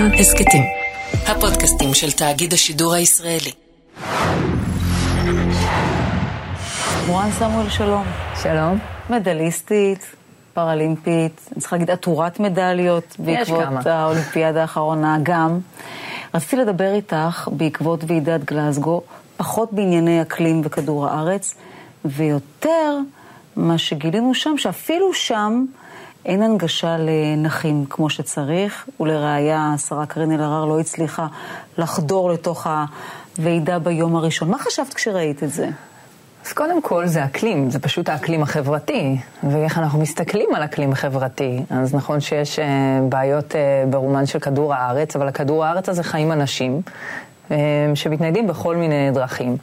כאן הסכתים. הפודקאסטים של תאגיד השידור הישראלי. מורן סמואל, שלום. שלום. מדליסטית, פראלימפית, אני צריכה להגיד עטורת מדליות בעקבות. האולימפיאדה האחרונה גם. רציתי לדבר איתך בעקבות ועידת גלזגו, פחות בענייני אקלים וכדור הארץ, ויותר מה שגילינו שם, שאפילו שם אין הנגשה לנכים כמו שצריך, ולראיה השרה קארין אלהרר לא הצליחה לחדור לתוך הוועידה ביום הראשון. מה חשבת כשראית את זה? אז קודם כל זה אקלים, זה פשוט האקלים החברתי, ואיך אנחנו מסתכלים על אקלים חברתי. אז נכון שיש uh, בעיות uh, ברומן של כדור הארץ, אבל הכדור הארץ הזה חיים אנשים. uh, שמתניידים בכל מיני דרכים.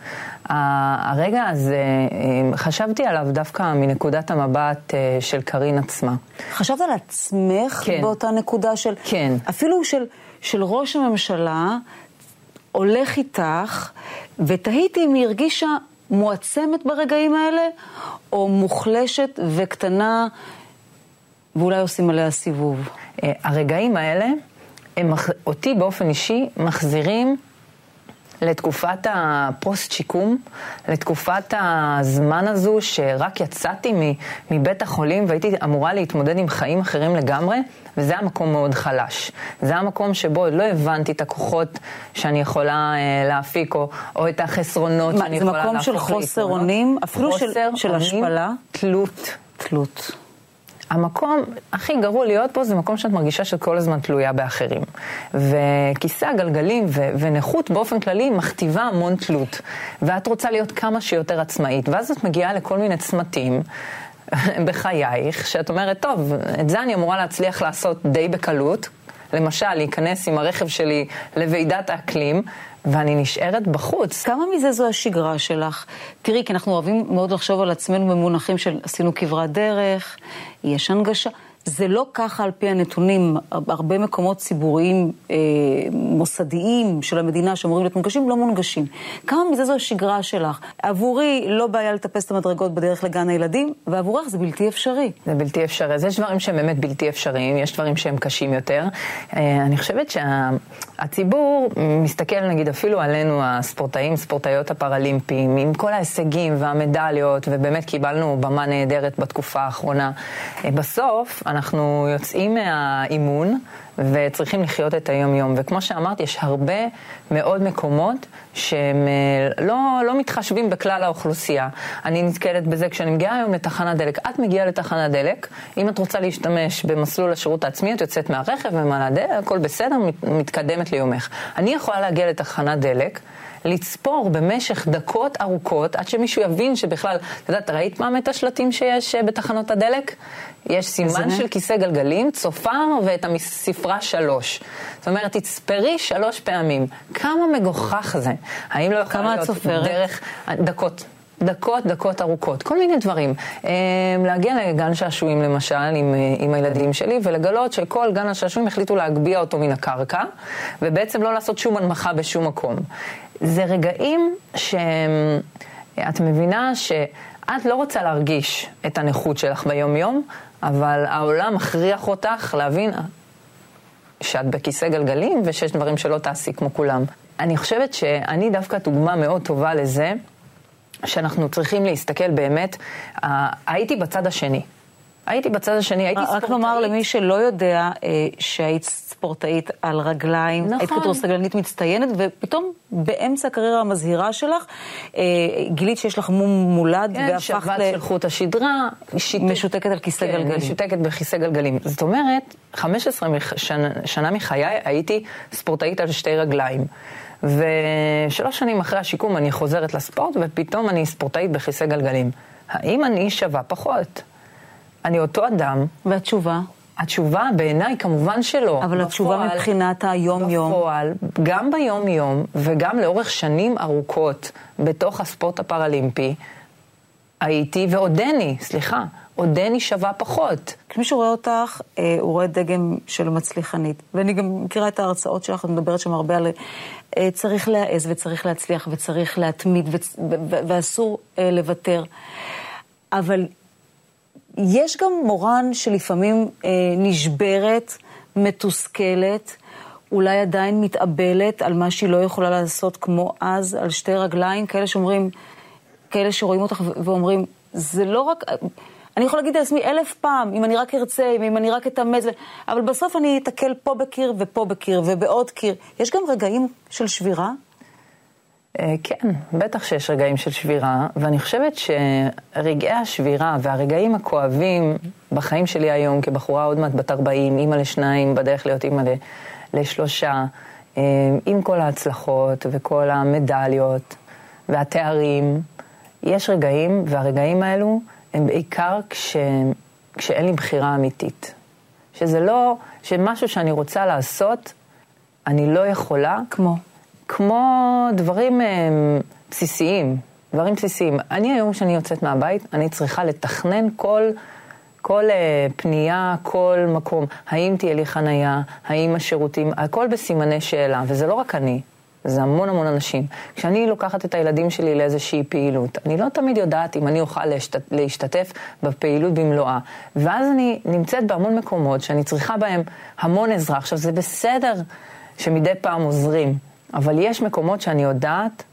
הרגע הזה, uh, חשבתי עליו דווקא מנקודת המבט uh, של קארין עצמה. חשבת על עצמך כן. באותה נקודה של... כן. אפילו של, של ראש הממשלה הולך איתך, ותהיתי אם היא הרגישה מועצמת ברגעים האלה, או מוחלשת וקטנה, ואולי עושים עליה סיבוב. Uh, הרגעים האלה, הם אותי באופן אישי מחזירים לתקופת הפוסט שיקום, לתקופת הזמן הזו שרק יצאתי מבית החולים והייתי אמורה להתמודד עם חיים אחרים לגמרי, וזה היה מקום מאוד חלש. זה היה מקום שבו עוד לא הבנתי את הכוחות שאני יכולה אה, להפיק, או, או את החסרונות מה, שאני זה יכולה מקום להפוך של ליתרונות. חוסר אונים? אפילו של- חוסר של אונים, השפלה? תלות. תלות. המקום הכי גרוע להיות פה זה מקום שאת מרגישה שאת כל הזמן תלויה באחרים. וכיסא הגלגלים ו- ונכות באופן כללי מכתיבה המון תלות. ואת רוצה להיות כמה שיותר עצמאית, ואז את מגיעה לכל מיני צמתים. בחייך, שאת אומרת, טוב, את זה אני אמורה להצליח לעשות די בקלות. למשל, להיכנס עם הרכב שלי לוועידת האקלים, ואני נשארת בחוץ. כמה מזה זו השגרה שלך? תראי, כי אנחנו אוהבים מאוד לחשוב על עצמנו במונחים של עשינו כברת דרך, יש הנגשה. זה לא ככה על פי הנתונים, הרבה מקומות ציבוריים, אה, מוסדיים של המדינה שאמורים להיות מונגשים, לא מונגשים. כמה מזה זו השגרה שלך? עבורי לא בעיה לטפס את המדרגות בדרך לגן הילדים, ועבורך זה בלתי אפשרי. זה בלתי אפשרי. אז יש דברים שהם באמת בלתי אפשריים, יש דברים שהם קשים יותר. אה, אני חושבת שהציבור מסתכל נגיד אפילו עלינו, הספורטאים, ספורטאיות הפראלימפיים, עם כל ההישגים והמדליות, ובאמת קיבלנו במה נהדרת בתקופה האחרונה. אה, בסוף אנחנו יוצאים מהאימון. וצריכים לחיות את היום-יום. וכמו שאמרת, יש הרבה מאוד מקומות שהם אה, לא, לא מתחשבים בכלל האוכלוסייה. אני נתקלת בזה כשאני מגיעה היום לתחנת דלק. את מגיעה לתחנת דלק, אם את רוצה להשתמש במסלול השירות העצמי, את יוצאת מהרכב, ממלאה דלק, הכל בסדר, מת, מתקדמת ליומך. אני יכולה להגיע לתחנת דלק. לצפור במשך דקות ארוכות עד שמישהו יבין שבכלל, את יודעת, ראית פעם את השלטים שיש אה, בתחנות הדלק? יש סימן של כיסא גלגלים, צופר ואת הספרה שלוש. זאת אומרת, תצפרי שלוש פעמים. כמה מגוחך זה. האם לא את להיות סופרת? דרך... דקות. דקות, דקות ארוכות, כל מיני דברים. אה, להגיע לגן שעשועים למשל עם, אה, עם הילדים שלי ולגלות שכל גן השעשועים החליטו להגביה אותו מן הקרקע ובעצם לא לעשות שום הנמכה בשום מקום. זה רגעים שאת מבינה שאת לא רוצה להרגיש את הנכות שלך ביום-יום, אבל העולם מכריח אותך להבין שאת בכיסא גלגלים ושיש דברים שלא תעשי כמו כולם. אני חושבת שאני דווקא דוגמה מאוד טובה לזה. שאנחנו צריכים להסתכל באמת, הייתי בצד השני. הייתי בצד השני, הייתי ספורטאית. רק לומר למי שלא יודע אה, שהיית ספורטאית על רגליים, נכון. היית כדורסגלנית מצטיינת, ופתאום באמצע הקריירה המזהירה שלך, אה, גילית שיש לך מום מולד, כן, והפכת שבת ל... של חוט השדרה, שיתוק. משותקת על כיסא כן, גלגלים. משותקת בכיסא גלגלים. זאת אומרת, 15 מח- שנה, שנה מחיי הייתי ספורטאית על שתי רגליים. ושלוש שנים אחרי השיקום אני חוזרת לספורט, ופתאום אני ספורטאית בכיסא גלגלים. האם אני שווה פחות? אני אותו אדם. והתשובה? התשובה בעיניי כמובן שלא. אבל התשובה בפועל- מבחינת היום-יום. בפועל, גם ביום-יום וגם לאורך שנים ארוכות בתוך הספורט הפראלימפי, הייתי ועודני, סליחה, עודני שווה פחות. כשמישהו רואה אותך, אה, הוא רואה דגם של מצליחנית. ואני גם מכירה את ההרצאות שלך, את מדברת שם הרבה על אה, צריך להעז וצריך להצליח וצריך להתמיד וצ- ו- ו- ואסור אה, לוותר. אבל יש גם מורן שלפעמים אה, נשברת, מתוסכלת, אולי עדיין מתאבלת על מה שהיא לא יכולה לעשות כמו אז, על שתי רגליים, כאלה שאומרים, כאלה שרואים אותך ואומרים, זה לא רק... אני יכולה להגיד לעצמי אלף פעם, אם אני רק ארצה, אם אני רק אתאמץ, אבל בסוף אני אתקל פה בקיר ופה בקיר ובעוד קיר. יש גם רגעים של שבירה? אה, כן, בטח שיש רגעים של שבירה, ואני חושבת שרגעי השבירה והרגעים הכואבים בחיים שלי היום, כבחורה עוד מעט בת 40, אימא לשניים, בדרך להיות אימא לשלושה, אה, עם כל ההצלחות וכל המדליות והתארים, יש רגעים, והרגעים האלו הם בעיקר כש, כשאין לי בחירה אמיתית. שזה לא, שמשהו שאני רוצה לעשות, אני לא יכולה. כמו? כמו דברים אה, בסיסיים, דברים בסיסיים. אני היום כשאני יוצאת מהבית, אני צריכה לתכנן כל, כל uh, פנייה, כל מקום. האם תהיה לי חנייה, האם השירותים, הכל בסימני שאלה, וזה לא רק אני. זה המון המון אנשים. כשאני לוקחת את הילדים שלי לאיזושהי פעילות, אני לא תמיד יודעת אם אני אוכל להשת... להשתתף בפעילות במלואה. ואז אני נמצאת בהמון מקומות שאני צריכה בהם המון עזרה. עכשיו, זה בסדר שמדי פעם עוזרים, אבל יש מקומות שאני יודעת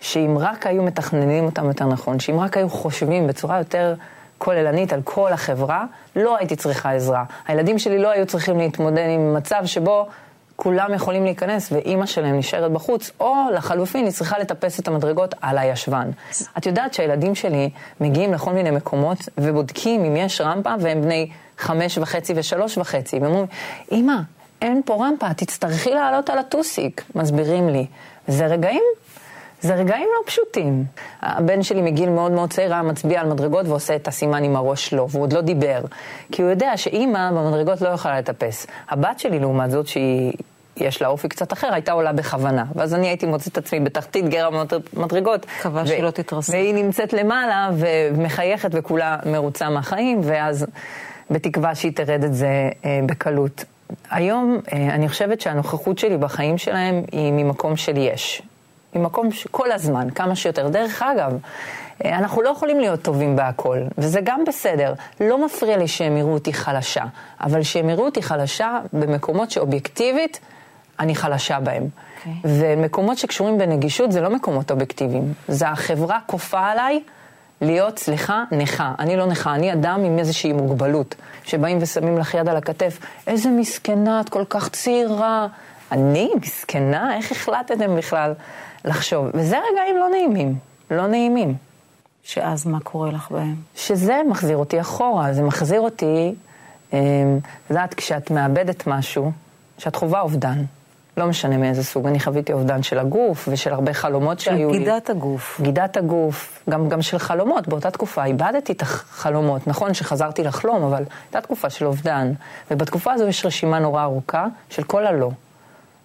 שאם רק היו מתכננים אותם יותר נכון, שאם רק היו חושבים בצורה יותר כוללנית על כל החברה, לא הייתי צריכה עזרה. הילדים שלי לא היו צריכים להתמודד עם מצב שבו כולם יכולים להיכנס ואימא שלהם נשארת בחוץ, או לחלופין, היא צריכה לטפס את המדרגות על הישבן. את יודעת שהילדים שלי מגיעים לכל מיני מקומות ובודקים אם יש רמפה והם בני חמש וחצי ושלוש וחצי, והם אומרים, אמא, אין פה רמפה, תצטרכי לעלות על הטוסיק, מסבירים לי. זה רגעים, זה רגעים לא פשוטים. הבן שלי מגיל מאוד מאוד צעיר היה מצביע על מדרגות ועושה את הסימן עם הראש שלו, והוא עוד לא דיבר. כי הוא יודע שאימא במדרגות לא יכולה לטפס. הבת שלי, לעומת זאת, שהיא... יש לה אופי קצת אחר, הייתה עולה בכוונה. ואז אני הייתי מוצאת את עצמי בתחתית גר המדרגות. מקווה שלא תתרסק. והיא נמצאת למעלה ומחייכת וכולה מרוצה מהחיים, ואז בתקווה שהיא תרד את זה אה, בקלות. היום אה, אני חושבת שהנוכחות שלי בחיים שלהם היא ממקום של יש. ממקום כל הזמן, כמה שיותר. דרך אגב, אה, אנחנו לא יכולים להיות טובים בהכל, וזה גם בסדר. לא מפריע לי שהם יראו אותי חלשה, אבל שהם יראו אותי חלשה במקומות שאובייקטיבית אני חלשה בהם. Okay. אוקיי. ומקומות שקשורים בנגישות זה לא מקומות אובייקטיביים. זה החברה כופה עליי להיות, סליחה, נכה. אני לא נכה, אני אדם עם איזושהי מוגבלות. שבאים ושמים לך יד על הכתף, איזה מסכנה, את כל כך צעירה. אני מסכנה? איך החלטתם בכלל לחשוב? וזה רגעים לא נעימים, לא נעימים. שאז מה קורה לך בהם? שזה מחזיר אותי אחורה, זה מחזיר אותי, את אמ, יודעת, כשאת מאבדת משהו, שאת חווה אובדן. לא משנה מאיזה סוג, אני חוויתי אובדן של הגוף ושל הרבה חלומות שהיו לי. גידת הגוף. גידת הגוף, גם, גם של חלומות, באותה תקופה איבדתי את החלומות. נכון שחזרתי לחלום, אבל הייתה תקופה של אובדן. ובתקופה הזו יש רשימה נורא ארוכה של כל הלא.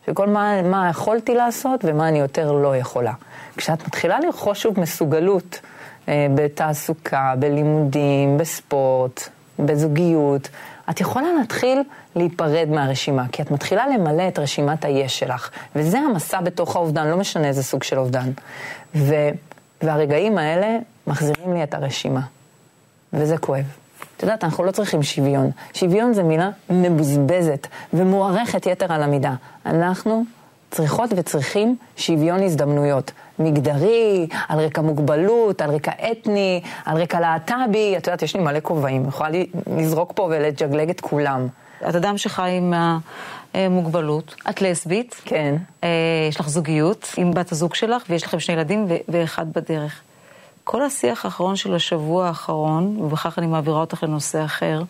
של כל מה, מה יכולתי לעשות ומה אני יותר לא יכולה. כשאת מתחילה לרכוש שוב מסוגלות אה, בתעסוקה, בלימודים, בספורט, בזוגיות, את יכולה להתחיל להיפרד מהרשימה, כי את מתחילה למלא את רשימת היש שלך, וזה המסע בתוך האובדן, לא משנה איזה סוג של אובדן. ו, והרגעים האלה מחזירים לי את הרשימה, וזה כואב. את יודעת, אנחנו לא צריכים שוויון. שוויון זה מילה מבוזבזת ומוערכת יתר על המידה. אנחנו צריכות וצריכים שוויון הזדמנויות. מגדרי, על רקע מוגבלות, על רקע אתני, על רקע להט"בי, את יודעת, יש לי מלא כובעים, יכולה לזרוק פה ולג'גלג את כולם. את אדם שחי עם המוגבלות, את לסבית. כן. אה, יש לך זוגיות עם בת הזוג שלך, ויש לכם שני ילדים ואחד בדרך. כל השיח האחרון של השבוע האחרון, ובכך אני מעבירה אותך לנושא אחר,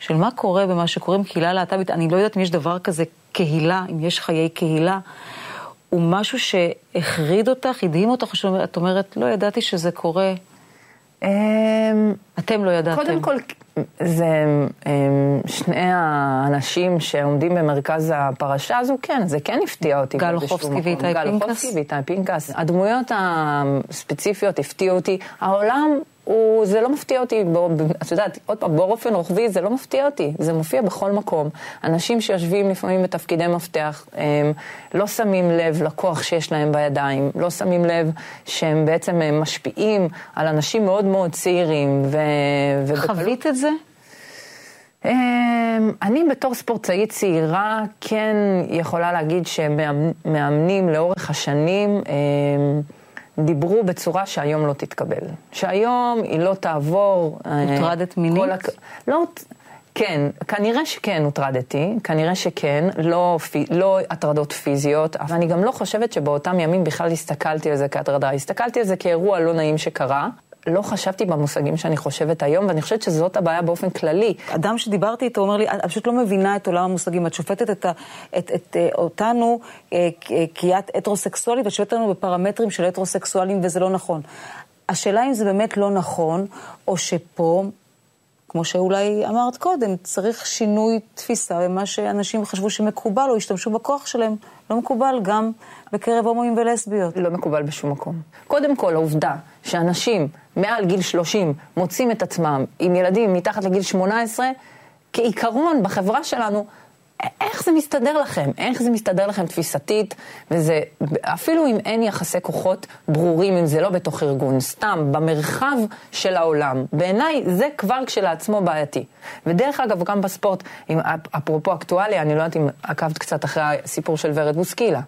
של מה קורה במה שקוראים קהילה להט"בית, אני לא יודעת אם יש דבר כזה קהילה, אם יש חיי קהילה. הוא משהו שהחריד אותך, הדהים אותך, שאת אומרת, לא ידעתי שזה קורה. אמ, אתם לא ידעתם. קודם כל, זה אמ, שני האנשים שעומדים במרכז הפרשה הזו, כן, זה כן הפתיע אותי. גל אוחובסקי ואיתי פנקס? גל אוחובסקי ואיתי פנקס. הדמויות הספציפיות הפתיעו אותי. העולם הוא, זה לא מפתיע אותי, את יודעת, עוד פעם, באופן רוחבי זה לא מפתיע אותי, זה מופיע בכל מקום. אנשים שיושבים לפעמים בתפקידי מפתח, הם לא שמים לב לכוח שיש להם בידיים, לא שמים לב שהם בעצם משפיעים על אנשים מאוד מאוד צעירים. ו... חווית את זה? אמ, אני בתור ספורטאית צעירה כן יכולה להגיד שמאמנים לאורך השנים אמ, דיברו בצורה שהיום לא תתקבל. שהיום היא לא תעבור... אה, הוטרדת מינית? הק... לא, כן, כנראה שכן הוטרדתי, כנראה שכן, לא, לא הטרדות פיזיות, אבל אני גם לא חושבת שבאותם ימים בכלל הסתכלתי על זה כהטרדה, הסתכלתי על זה כאירוע לא נעים שקרה. לא חשבתי במושגים שאני חושבת היום, ואני חושבת שזאת הבעיה באופן כללי. אדם שדיברתי איתו אומר לי, את פשוט לא מבינה את עולם המושגים, את שופטת את, את, את, את אה, אותנו אה, כיאת הטרוסקסואלית, ואת שופטת אותנו בפרמטרים של הטרוסקסואלים, וזה לא נכון. השאלה אם זה באמת לא נכון, או שפה כמו שאולי אמרת קודם, צריך שינוי תפיסה במה שאנשים חשבו שמקובל או השתמשו בכוח שלהם. לא מקובל גם בקרב הומואים ולסביות. לא מקובל בשום מקום. קודם כל, העובדה שאנשים מעל גיל 30 מוצאים את עצמם עם ילדים מתחת לגיל 18, כעיקרון בחברה שלנו, איך זה מסתדר לכם? איך זה מסתדר לכם תפיסתית? וזה, אפילו אם אין יחסי כוחות ברורים, אם זה לא בתוך ארגון, סתם, במרחב של העולם, בעיניי זה כבר כשלעצמו בעייתי. ודרך אגב, גם בספורט, אם, אפרופו אקטואליה, אני לא יודעת אם עקבת קצת אחרי הסיפור של ורד בוסקילה.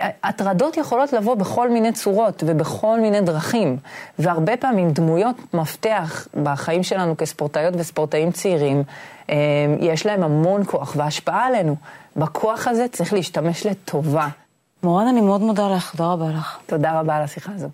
הטרדות יכולות לבוא בכל מיני צורות ובכל מיני דרכים, והרבה פעמים דמויות מפתח בחיים שלנו כספורטאיות וספורטאים צעירים, אה, יש להם המון כוח והשפעה עלינו. בכוח הזה צריך להשתמש לטובה. מורן, אני מאוד מודה לך, תודה רבה לך. תודה רבה על השיחה הזו.